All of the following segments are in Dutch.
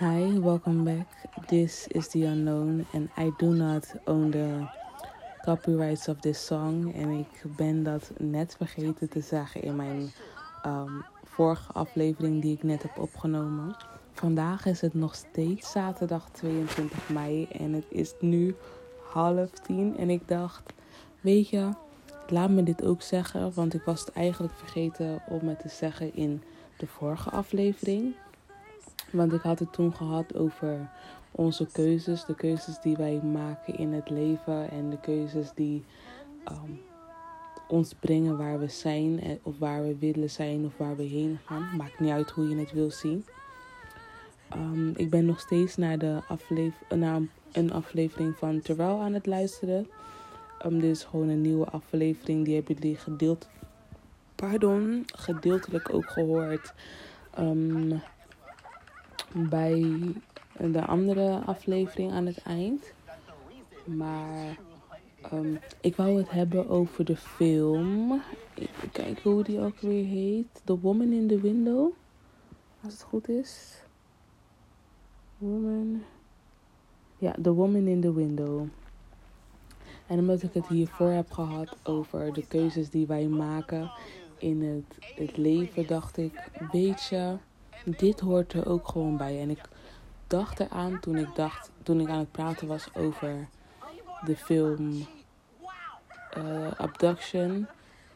Hi, welcome back. This is The Unknown and I do not own the copyrights of this song. En ik ben dat net vergeten te zeggen in mijn um, vorige aflevering die ik net heb opgenomen. Vandaag is het nog steeds zaterdag 22 mei en het is nu half tien. En ik dacht, weet je, laat me dit ook zeggen, want ik was het eigenlijk vergeten om het te zeggen in de vorige aflevering. Want ik had het toen gehad over onze keuzes, de keuzes die wij maken in het leven en de keuzes die um, ons brengen waar we zijn, eh, of waar we willen zijn, of waar we heen gaan. Maakt niet uit hoe je het wil zien. Um, ik ben nog steeds naar, de aflever naar een aflevering van Terwijl aan het luisteren. Um, dit is gewoon een nieuwe aflevering. Die hebben jullie gedeeld, pardon, gedeeltelijk ook gehoord. Bij de andere aflevering aan het eind. Maar um, ik wou het hebben over de film. Even kijken hoe die ook weer heet. The Woman in the Window. Als het goed is. Woman. Ja, The Woman in the Window. En omdat ik het hiervoor heb gehad over de keuzes die wij maken in het, het leven, dacht ik, weet je, dit hoort er ook gewoon bij. En ik dacht eraan toen ik dacht, toen ik aan het praten was over de film uh, Abduction.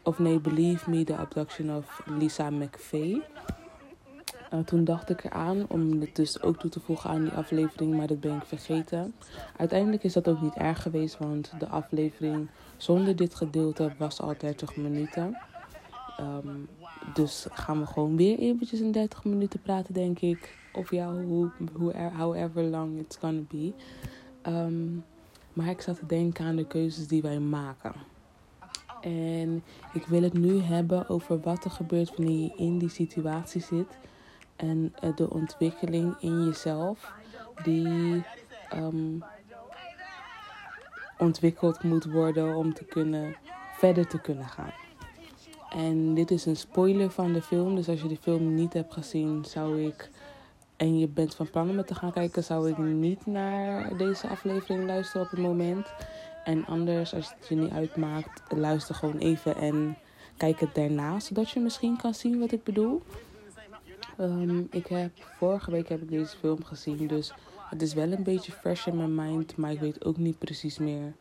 Of nee, Believe Me, The Abduction of Lisa McVeigh. Toen dacht ik eraan om het dus ook toe te voegen aan die aflevering, maar dat ben ik vergeten. Uiteindelijk is dat ook niet erg geweest, want de aflevering zonder dit gedeelte was al 30 minuten. Um, dus gaan we gewoon weer eventjes in 30 minuten praten, denk ik. Of ja, hoe, hoe, however long it's gonna be. Um, maar ik zat te denken aan de keuzes die wij maken. En ik wil het nu hebben over wat er gebeurt wanneer je in die situatie zit. En uh, de ontwikkeling in jezelf die um, ontwikkeld moet worden om te kunnen, verder te kunnen gaan. En dit is een spoiler van de film. Dus als je de film niet hebt gezien, zou ik. En je bent van plan om te gaan kijken, zou ik niet naar deze aflevering luisteren op het moment. En anders, als het je niet uitmaakt, luister gewoon even en kijk het daarna, zodat je misschien kan zien wat ik bedoel. Um, ik heb vorige week heb ik deze film gezien, dus het is wel een beetje fresh in mijn mind, maar ik weet ook niet precies meer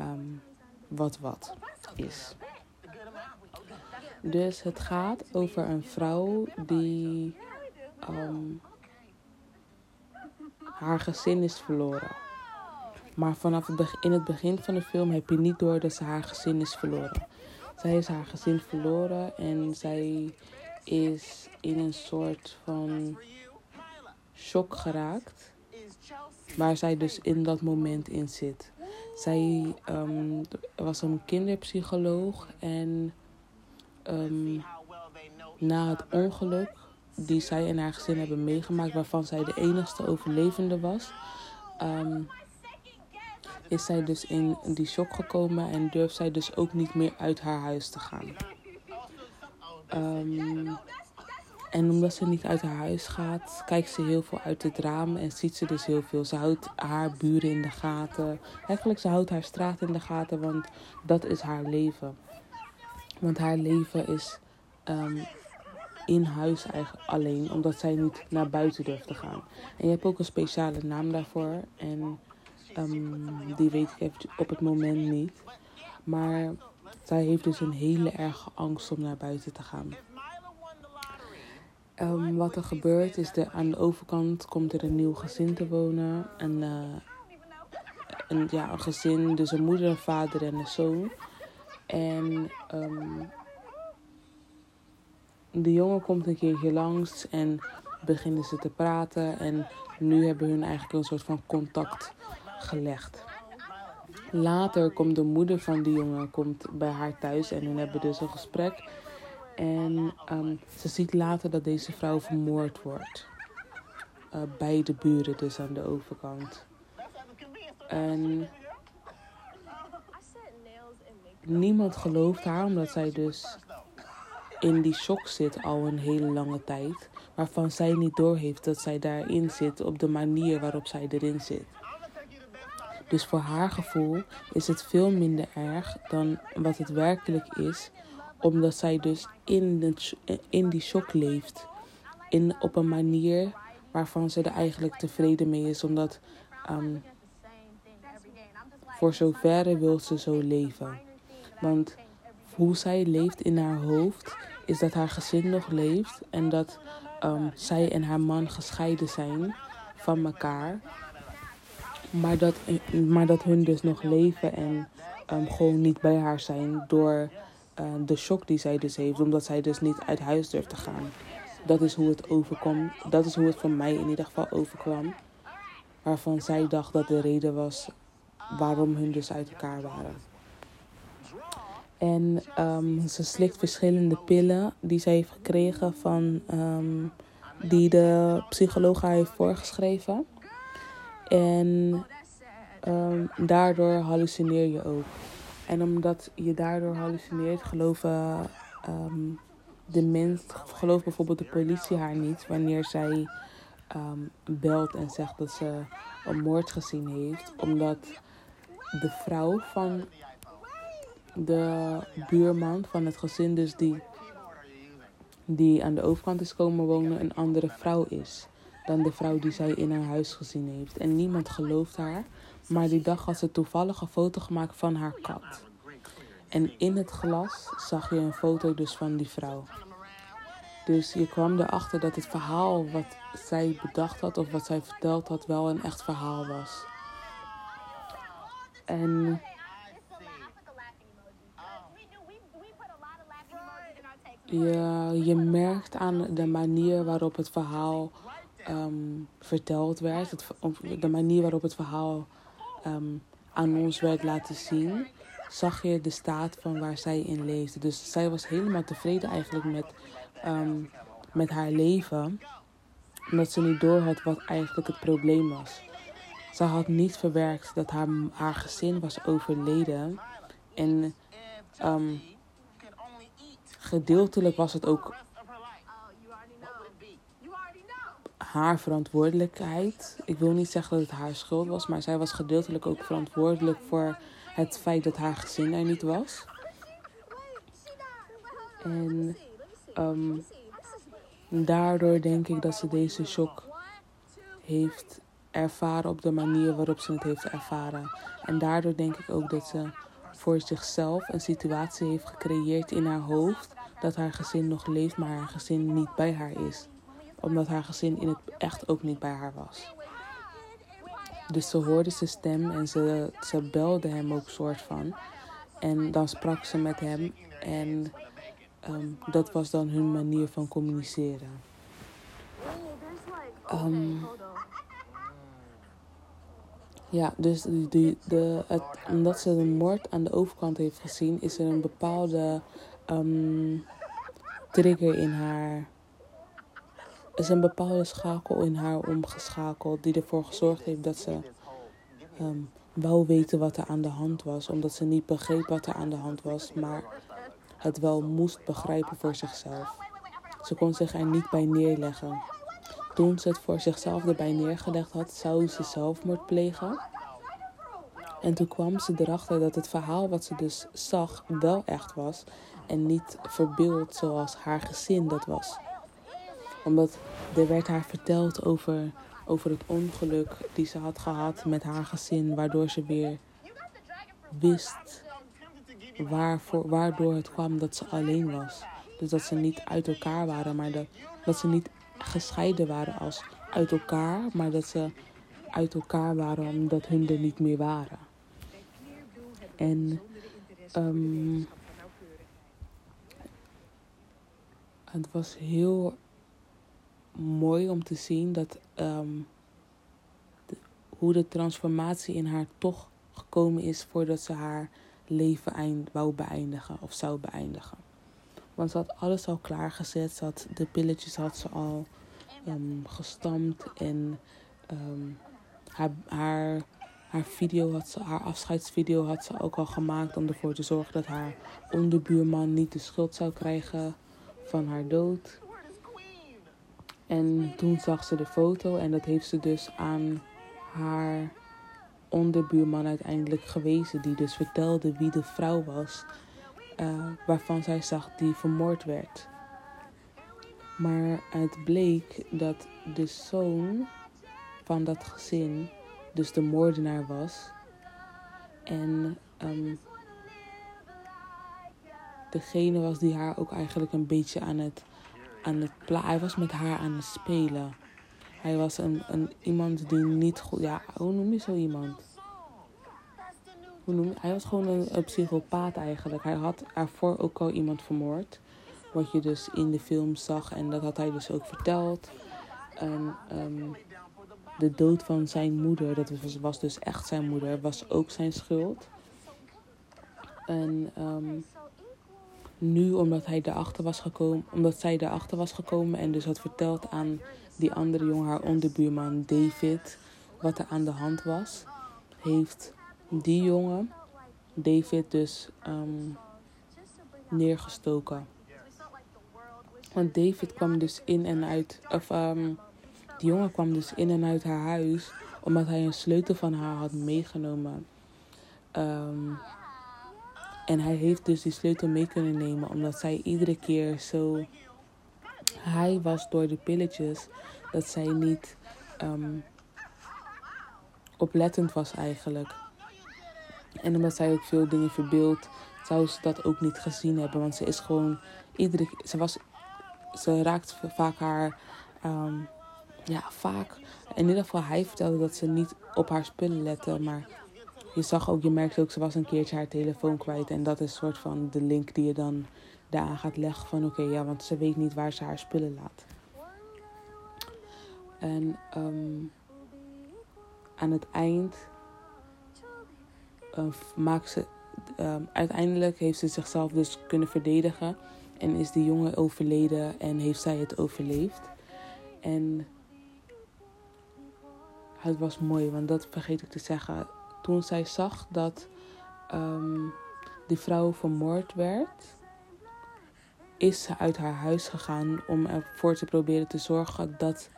um, wat wat is. Dus het gaat over een vrouw die um, haar gezin is verloren. Maar vanaf het begin, in het begin van de film heb je niet door dat ze haar gezin is verloren. Zij is haar gezin verloren en zij is in een soort van shock geraakt. Waar zij dus in dat moment in zit. Zij um, was een kinderpsycholoog en um, na het ongeluk die zij en haar gezin hebben meegemaakt, waarvan zij de enigste overlevende was, um, is zij dus in die shock gekomen en durft zij dus ook niet meer uit haar huis te gaan. Um, en omdat ze niet uit haar huis gaat, kijkt ze heel veel uit het raam en ziet ze dus heel veel. Ze houdt haar buren in de gaten. Eigenlijk, ze houdt haar straat in de gaten, want dat is haar leven. Want haar leven is um, in huis eigenlijk alleen, omdat zij niet naar buiten durft te gaan. En je hebt ook een speciale naam daarvoor. En um, die weet ik op het moment niet. Maar zij heeft dus een hele erge angst om naar buiten te gaan. Um, wat er gebeurt is dat aan de overkant komt er een nieuw gezin te wonen. En, uh, een, ja, een gezin, dus een moeder, een vader en een zoon. En um, de jongen komt een keertje langs en beginnen ze te praten. En nu hebben hun eigenlijk een soort van contact gelegd. Later komt de moeder van die jongen komt bij haar thuis en hun hebben dus een gesprek. En um, ze ziet later dat deze vrouw vermoord wordt. Uh, bij de buren, dus aan de overkant. En niemand gelooft haar, omdat zij dus in die shock zit al een hele lange tijd. waarvan zij niet doorheeft dat zij daarin zit op de manier waarop zij erin zit. Dus voor haar gevoel is het veel minder erg dan wat het werkelijk is, omdat zij dus in, de, in die shock leeft. In, op een manier waarvan ze er eigenlijk tevreden mee is, omdat um, voor zoverre wil ze zo leven. Want hoe zij leeft in haar hoofd is dat haar gezin nog leeft en dat um, zij en haar man gescheiden zijn van elkaar. Maar dat, maar dat hun dus nog leven en um, gewoon niet bij haar zijn door uh, de shock die zij dus heeft, omdat zij dus niet uit huis durft te gaan. Dat is hoe het overkomt. Dat is hoe het voor mij in ieder geval overkwam. Waarvan zij dacht dat de reden was waarom hun dus uit elkaar waren. En um, ze slikt verschillende pillen die ze heeft gekregen van um, die de psycholoog haar heeft voorgeschreven. En um, daardoor hallucineer je ook. En omdat je daardoor hallucineert, geloven de mens, gelooft bijvoorbeeld de politie haar niet wanneer zij belt en zegt dat ze een moord gezien heeft. Omdat de vrouw van de buurman van het gezin, dus die, die aan de overkant is komen wonen, een andere vrouw is dan de vrouw die zij in haar huis gezien heeft. En niemand gelooft haar, maar die dag had ze toevallig een foto gemaakt van haar kat. En in het glas zag je een foto dus van die vrouw. Dus je kwam erachter dat het verhaal wat zij bedacht had of wat zij verteld had wel een echt verhaal was. En je, je merkt aan de manier waarop het verhaal um, verteld werd, de manier waarop het verhaal um, aan ons werd laten zien, zag je de staat van waar zij in leefde. Dus zij was helemaal tevreden eigenlijk met, um, met haar leven, omdat ze niet door had wat eigenlijk het probleem was. Ze had niet verwerkt dat haar, haar gezin was overleden. En gedeeltelijk was het ook haar verantwoordelijkheid. Ik wil niet zeggen dat het haar schuld was, maar zij was gedeeltelijk ook verantwoordelijk voor het feit dat haar gezin er niet was. En um, daardoor denk ik dat ze deze shock heeft ervaren op de manier waarop ze het heeft ervaren. En daardoor denk ik ook dat ze voor zichzelf een situatie heeft gecreëerd in haar hoofd dat haar gezin nog leeft, maar haar gezin niet bij haar is. Omdat haar gezin in het echt ook niet bij haar was. Dus ze hoorde zijn stem en ze, ze belde hem ook soort van. En dan sprak ze met hem en um, dat was dan hun manier van communiceren. Um, ja, dus die, de, het, omdat ze de moord aan de overkant heeft gezien, is er een bepaalde um, trigger in haar. is een bepaalde schakel in haar omgeschakeld die ervoor gezorgd heeft dat ze um, wou weten wat er aan de hand was. Omdat ze niet begreep wat er aan de hand was, maar het wel moest begrijpen voor zichzelf. Ze kon zich er niet bij neerleggen. Toen ze het voor zichzelf erbij neergelegd had, zou ze zelfmoord plegen. En toen kwam ze erachter dat het verhaal wat ze dus zag wel echt was en niet verbeeld zoals haar gezin dat was. Omdat er werd haar verteld over, over het ongeluk die ze had gehad met haar gezin, waardoor ze weer wist waarvoor, waardoor het kwam dat ze alleen was. Dus dat ze niet uit elkaar waren, maar dat, dat ze niet gescheiden waren als uit elkaar, maar dat ze uit elkaar waren omdat hun er niet meer waren. En um, het was heel mooi om te zien dat de, hoe de transformatie in haar toch gekomen is voordat ze haar leven eind, wou beëindigen of zou beëindigen. Want ze had alles al klaargezet. Ze had, de pilletjes had ze al um, gestampt. En haar, haar, haar, video had ze, haar afscheidsvideo had ze ook al gemaakt. Om ervoor te zorgen dat haar onderbuurman niet de schuld zou krijgen van haar dood. En toen zag ze de foto en dat heeft ze dus aan haar onderbuurman uiteindelijk gewezen, die dus vertelde wie de vrouw was uh, waarvan zij zag die vermoord werd. Maar het bleek dat de zoon van dat gezin dus de moordenaar was. En um, degene was die haar ook eigenlijk een beetje aan het, aan het pla Hij was met haar aan het spelen. Hij was een, een iemand die niet goed. Ja, hoe noem je zo iemand? Hoe noem je? Hij was gewoon een, psychopaat eigenlijk. Hij had ervoor ook al iemand vermoord. Wat je dus in de film zag. En dat had hij dus ook verteld. En um, de dood van zijn moeder, dat was, was dus echt zijn moeder, was ook zijn schuld. En um, nu, omdat hij erachter was gekomen, omdat zij erachter was gekomen en dus had verteld aan die andere jongen, haar onderbuurman David, wat er aan de hand was, heeft die jongen David dus um, neergestoken. Want David kwam dus in en uit, of um, die jongen kwam dus in en uit haar huis omdat hij een sleutel van haar had meegenomen. Um, en hij heeft dus die sleutel mee kunnen nemen omdat zij iedere keer zo hij was door de pilletjes dat zij niet um, oplettend was eigenlijk. En omdat zij ook veel dingen verbeeld, zou ze dat ook niet gezien hebben. Want ze is gewoon iedere ze was ze raakt vaak haar um, ja vaak in ieder geval hij vertelde dat ze niet op haar spullen lette, maar je zag ook, je merkte ook, ze was een keertje haar telefoon kwijt. En dat is een soort van de link die je dan daaraan gaat leggen van oké, ja, want ze weet niet waar ze haar spullen laat. En um, aan het eind uh, maakt ze, um, uiteindelijk heeft ze zichzelf dus kunnen verdedigen. En is die jongen overleden en heeft zij het overleefd. En het was mooi, want dat vergeet ik te zeggen toen zij zag dat um, die vrouw vermoord werd, is ze uit haar huis gegaan om ervoor te proberen te zorgen dat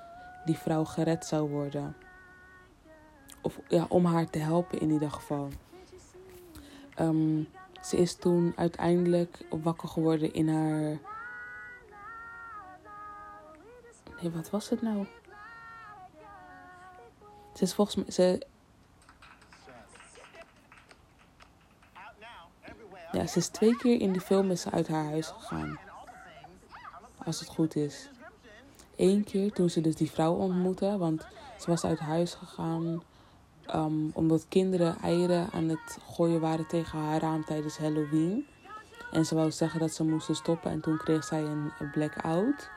die vrouw gered zou worden. Of ja, om haar te helpen in ieder geval. Um, ze is toen uiteindelijk wakker geworden in haar. Nee, wat was het nou? Ze is volgens mij. Ze Ja, ze is twee keer in de film is ze uit haar huis gegaan. Als het goed is. Eén keer toen ze dus die vrouw ontmoette. Want ze was uit huis gegaan. Um, omdat kinderen eieren aan het gooien waren tegen haar raam tijdens Halloween. En ze wou zeggen dat ze moesten stoppen. En toen kreeg zij een blackout.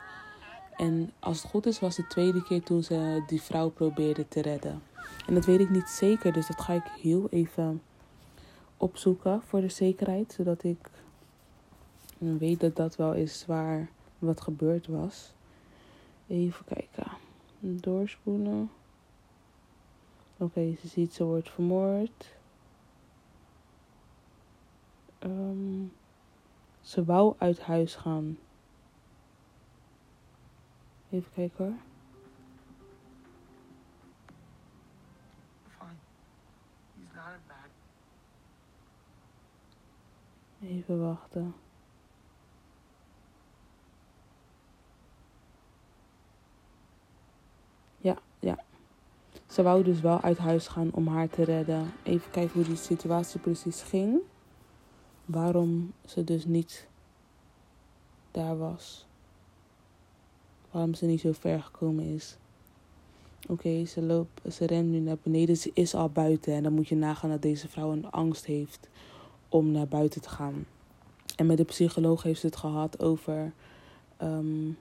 En als het goed is, was de tweede keer toen ze die vrouw probeerde te redden. En dat weet ik niet zeker, dus dat ga ik heel even opzoeken voor de zekerheid, zodat ik weet dat dat wel is waar wat gebeurd was. Even kijken. Doorspoelen. Oké, ze ziet ze wordt vermoord. Um, ze wou uit huis gaan. Even kijken hoor. Even wachten. Ja, ja. Ze wou dus wel uit huis gaan om haar te redden. Even kijken hoe die situatie precies ging. Waarom ze dus niet daar was. Waarom ze niet zo ver gekomen is. Oké, ze loopt, ze rent nu naar beneden. Ze is al buiten. En dan moet je nagaan dat deze vrouw een angst heeft om naar buiten te gaan. En met de psycholoog heeft ze het gehad over. Um,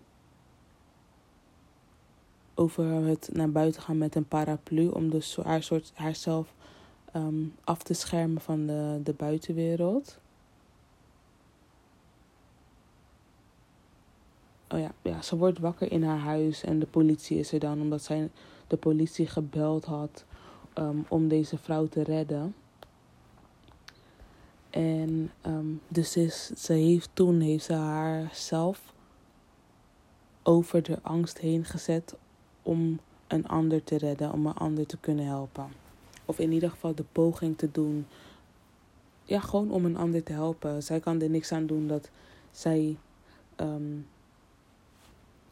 over het naar buiten gaan met een paraplu. Om dus haar soort, haarzelf um, af te schermen van de, de buitenwereld. Oh ja, ja, ze wordt wakker in haar huis en de politie is er dan omdat zij de politie gebeld had um, om deze vrouw te redden. En um, dus is, ze heeft toen heeft ze haarzelf over de angst heen gezet om een ander te redden, om een ander te kunnen helpen. Of in ieder geval de poging te doen. Ja, gewoon om een ander te helpen. Zij kan er niks aan doen dat zij. Ehm,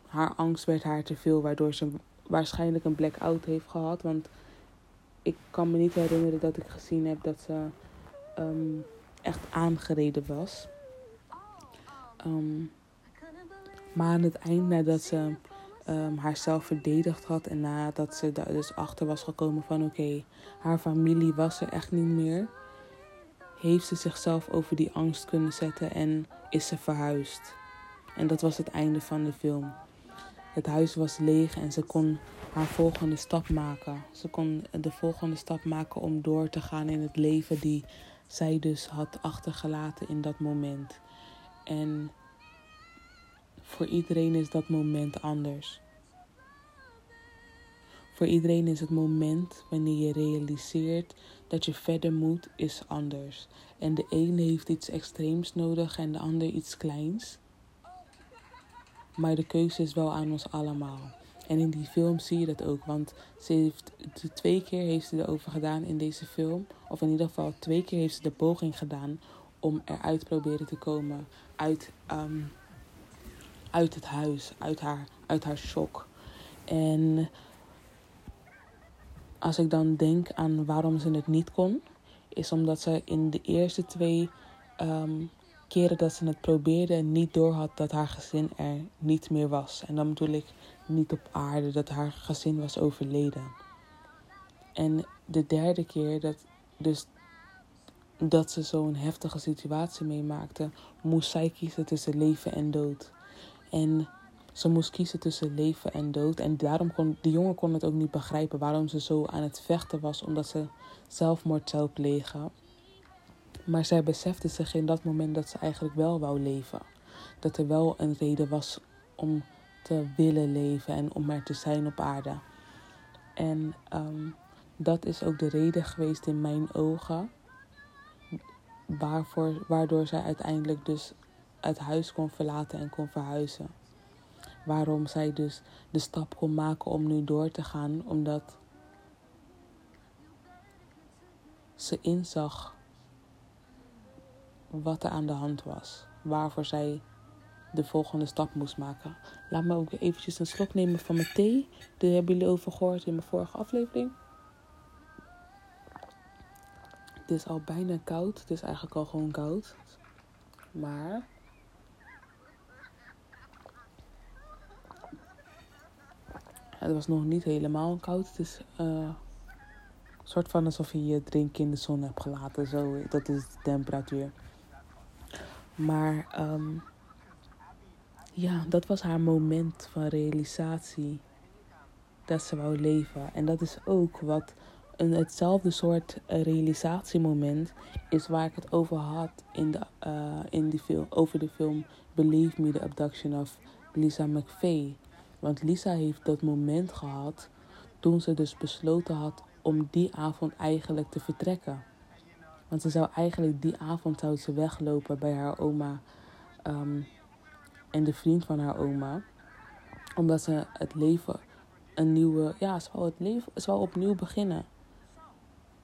haar angst werd haar te veel, waardoor ze waarschijnlijk een blackout heeft gehad. Want ik kan me niet herinneren dat ik gezien heb dat ze ehm, echt aangereden was. Ehm, maar aan het eind, nadat ze um, haarzelf verdedigd had en nadat ze daar dus achter was gekomen van oké, haar familie was er echt niet meer, heeft ze zichzelf over die angst kunnen zetten en is ze verhuisd. En dat was het einde van de film. Het huis was leeg en ze kon haar volgende stap maken. Ze kon de volgende stap maken om door te gaan in het leven die zij dus had achtergelaten in dat moment. En voor iedereen is dat moment anders. Voor iedereen is het moment wanneer je realiseert dat je verder moet, is anders. En de ene heeft iets extreems nodig en de ander iets kleins. Maar de keuze is wel aan ons allemaal. En in die film zie je dat ook. Want ze heeft, twee keer heeft ze erover gedaan in deze film. Of in ieder geval twee keer heeft ze de poging gedaan om eruit proberen te komen. Uit, ehm, uit het huis, uit haar, uit haar shock. En als ik dan denk aan waarom ze het niet kon, is omdat ze in de eerste twee ehm, keren dat ze het probeerde niet doorhad dat haar gezin er niet meer was. En dan bedoel ik niet op aarde, dat haar gezin was overleden. En de derde keer dat, dus dat ze zo'n heftige situatie meemaakte, moest zij kiezen tussen leven en dood. En ze moest kiezen tussen leven en dood. En daarom kon de jongen kon het ook niet begrijpen waarom ze zo aan het vechten was, omdat ze zelfmoord zou plegen. Maar zij besefte zich in dat moment dat ze eigenlijk wel wou leven. Dat er wel een reden was om te willen leven en om er te zijn op aarde. En um, dat is ook de reden geweest in mijn ogen. Waarvoor, waardoor zij uiteindelijk dus het huis kon verlaten en kon verhuizen. Waarom zij dus de stap kon maken om nu door te gaan, omdat ze inzag wat er aan de hand was. Waarvoor zij de volgende stap moest maken. Laat me ook eventjes een slok nemen van mijn thee. Daar hebben jullie over gehoord in mijn vorige aflevering. Het is al bijna koud. Het is eigenlijk al gewoon koud. Maar Het was nog niet helemaal koud. Het is uh, soort van alsof je je drink in de zon hebt gelaten. Zo, dat is de temperatuur. Maar um, ja, dat was haar moment van realisatie. Dat ze wou leven. En dat is ook wat een, hetzelfde soort realisatiemoment is waar ik het over had in de, uh, in die film, over de film Believe Me, The Abduction of Lisa McVeigh. Want Lisa heeft dat moment gehad toen ze dus besloten had om die avond eigenlijk te vertrekken. Want ze zou eigenlijk die avond zou ze weglopen bij haar oma um, en de vriend van haar oma. Omdat ze het leven een nieuwe, ja, ze wou het leven, ze opnieuw beginnen.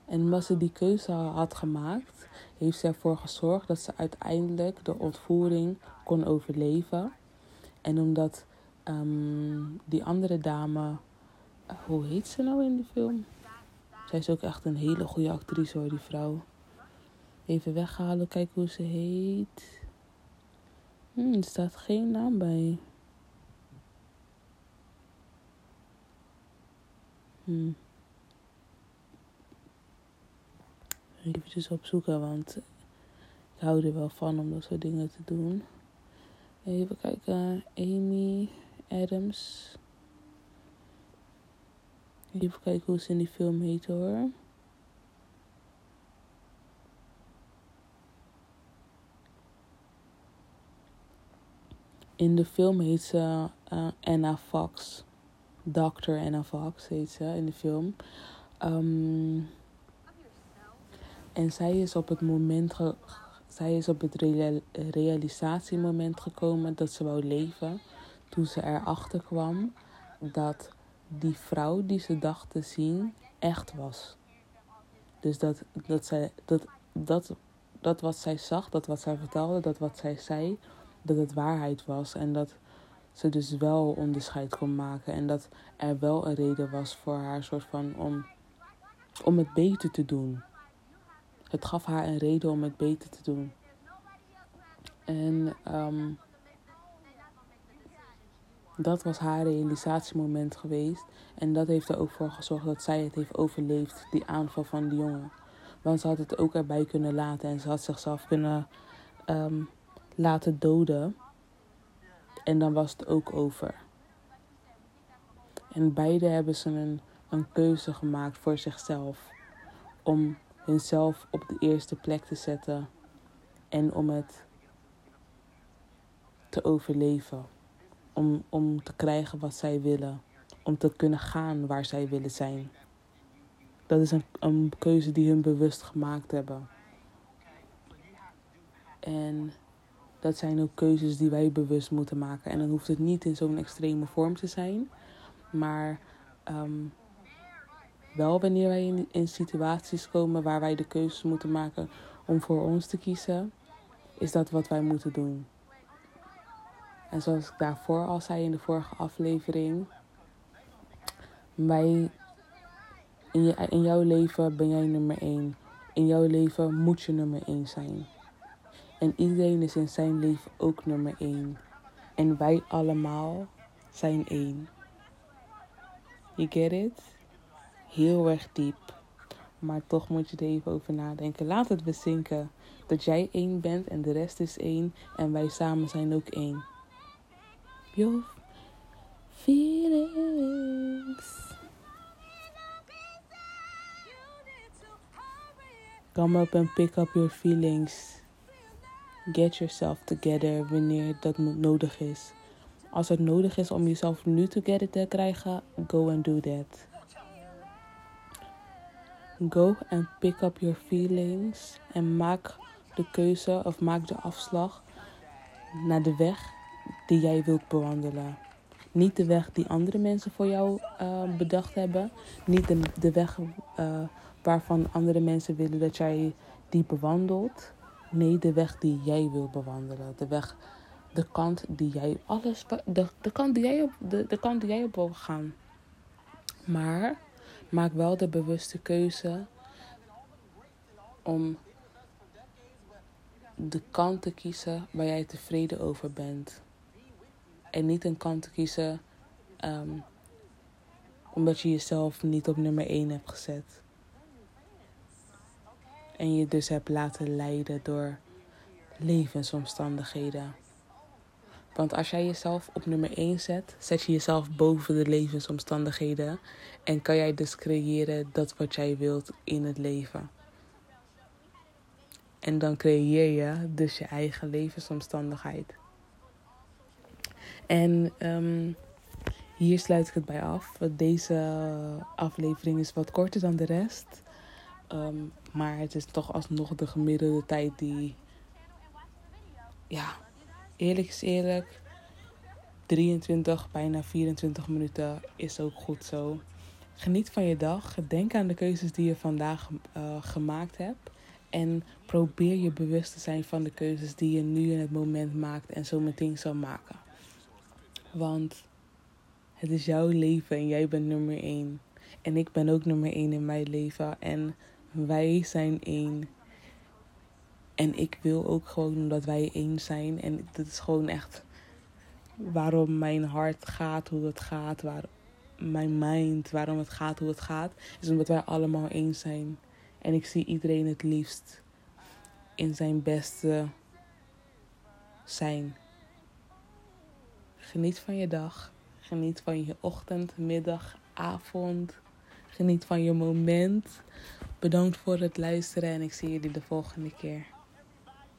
En omdat ze die keuze had gemaakt, heeft ze ervoor gezorgd dat ze uiteindelijk de ontvoering kon overleven. En omdat Um, die andere dame, hoe heet ze nou in de film? Zij is ook echt een hele goede actrice hoor, die vrouw. Even weghalen, kijk hoe ze heet. Hmm, er staat geen naam bij. Hmm. Even opzoeken, want ik hou er wel van om dat soort dingen te doen. Even kijken, Amy. Adams. Even kijken hoe ze in die film heet hoor. In de film heet ze uh, Anna Fox. Dr. Anna Fox heet ze in de film. Um, en zij is op het moment, zij is op het realisatiemoment gekomen dat ze wou leven toen ze erachter kwam dat die vrouw die ze dacht te zien echt was. Dus dat, dat, zij, dat, dat, dat wat zij zag, dat wat zij vertelde, dat wat zij zei, dat het waarheid was. En dat ze dus wel onderscheid kon maken. En dat er wel een reden was voor haar soort van om, om het beter te doen. Het gaf haar een reden om het beter te doen. En um, dat was haar realisatiemoment geweest. En dat heeft er ook voor gezorgd dat zij het heeft overleefd, die aanval van die jongen. Want ze had het ook erbij kunnen laten en ze had zichzelf kunnen um, laten doden. En dan was het ook over. En beide hebben ze een, een keuze gemaakt voor zichzelf. Om hunzelf op de eerste plek te zetten. En om het te overleven. Om, om te krijgen wat zij willen. Om te kunnen gaan waar zij willen zijn. Dat is een, een keuze die hun bewust gemaakt hebben. En dat zijn ook keuzes die wij bewust moeten maken. En dan hoeft het niet in zo'n extreme vorm te zijn. Maar um, wel wanneer wij in, situaties komen waar wij de keuzes moeten maken om voor ons te kiezen, is dat wat wij moeten doen. En zoals ik daarvoor al zei in de vorige aflevering, in, in jouw leven ben jij nummer één. In jouw leven moet je nummer één zijn. En iedereen is in zijn leven ook nummer één. En wij allemaal zijn één. You get it? Heel erg diep. Maar toch moet je er even over nadenken. Laat het bezinken dat jij één bent en de rest is één. En wij samen zijn ook één. Your feelings. Come up and pick up your feelings. Get yourself together wanneer dat nodig is. Als het nodig is om jezelf nu together te krijgen, go and do that. Go and pick up your feelings en maak de keuze of maak de afslag naar de weg die jij wilt bewandelen. Niet de weg die andere mensen voor jou uh, bedacht hebben. Niet de, de weg uh, waarvan andere mensen willen dat jij die bewandelt. Nee, de weg die jij wil bewandelen. De weg, de kant die jij alles, de, de kant die jij op, de, de kant die jij op wil gaan. Maar maak wel de bewuste keuze om de kant te kiezen waar jij tevreden over bent. En niet een kant te kiezen um, omdat je jezelf niet op nummer 1 hebt gezet. En je dus hebt laten leiden door levensomstandigheden. Want als jij jezelf op nummer 1 zet, zet je jezelf boven de levensomstandigheden. En kan jij dus creëren dat wat jij wilt in het leven. En dan creëer je dus je eigen levensomstandigheid. En um, hier sluit ik het bij af. Deze aflevering is wat korter dan de rest. Um, maar het is toch alsnog de gemiddelde tijd die. Ja, eerlijk is eerlijk. 23, bijna 24 minuten is ook goed zo. Geniet van je dag. Denk aan de keuzes die je vandaag uh, gemaakt hebt. En probeer je bewust te zijn van de keuzes die je nu in het moment maakt en zo meteen zal maken. Want het is jouw leven en jij bent nummer één. En ik ben ook nummer één in mijn leven. En wij zijn één. En ik wil ook gewoon dat wij één zijn. En dat is gewoon echt waarom mijn hart gaat hoe het gaat. Waar mijn mind, waarom het gaat hoe het gaat. Is omdat wij allemaal één zijn. En ik zie iedereen het liefst in zijn beste zijn. Geniet van je dag. Geniet van je ochtend, middag, avond. Geniet van je moment. Bedankt voor het luisteren en ik zie jullie de volgende keer.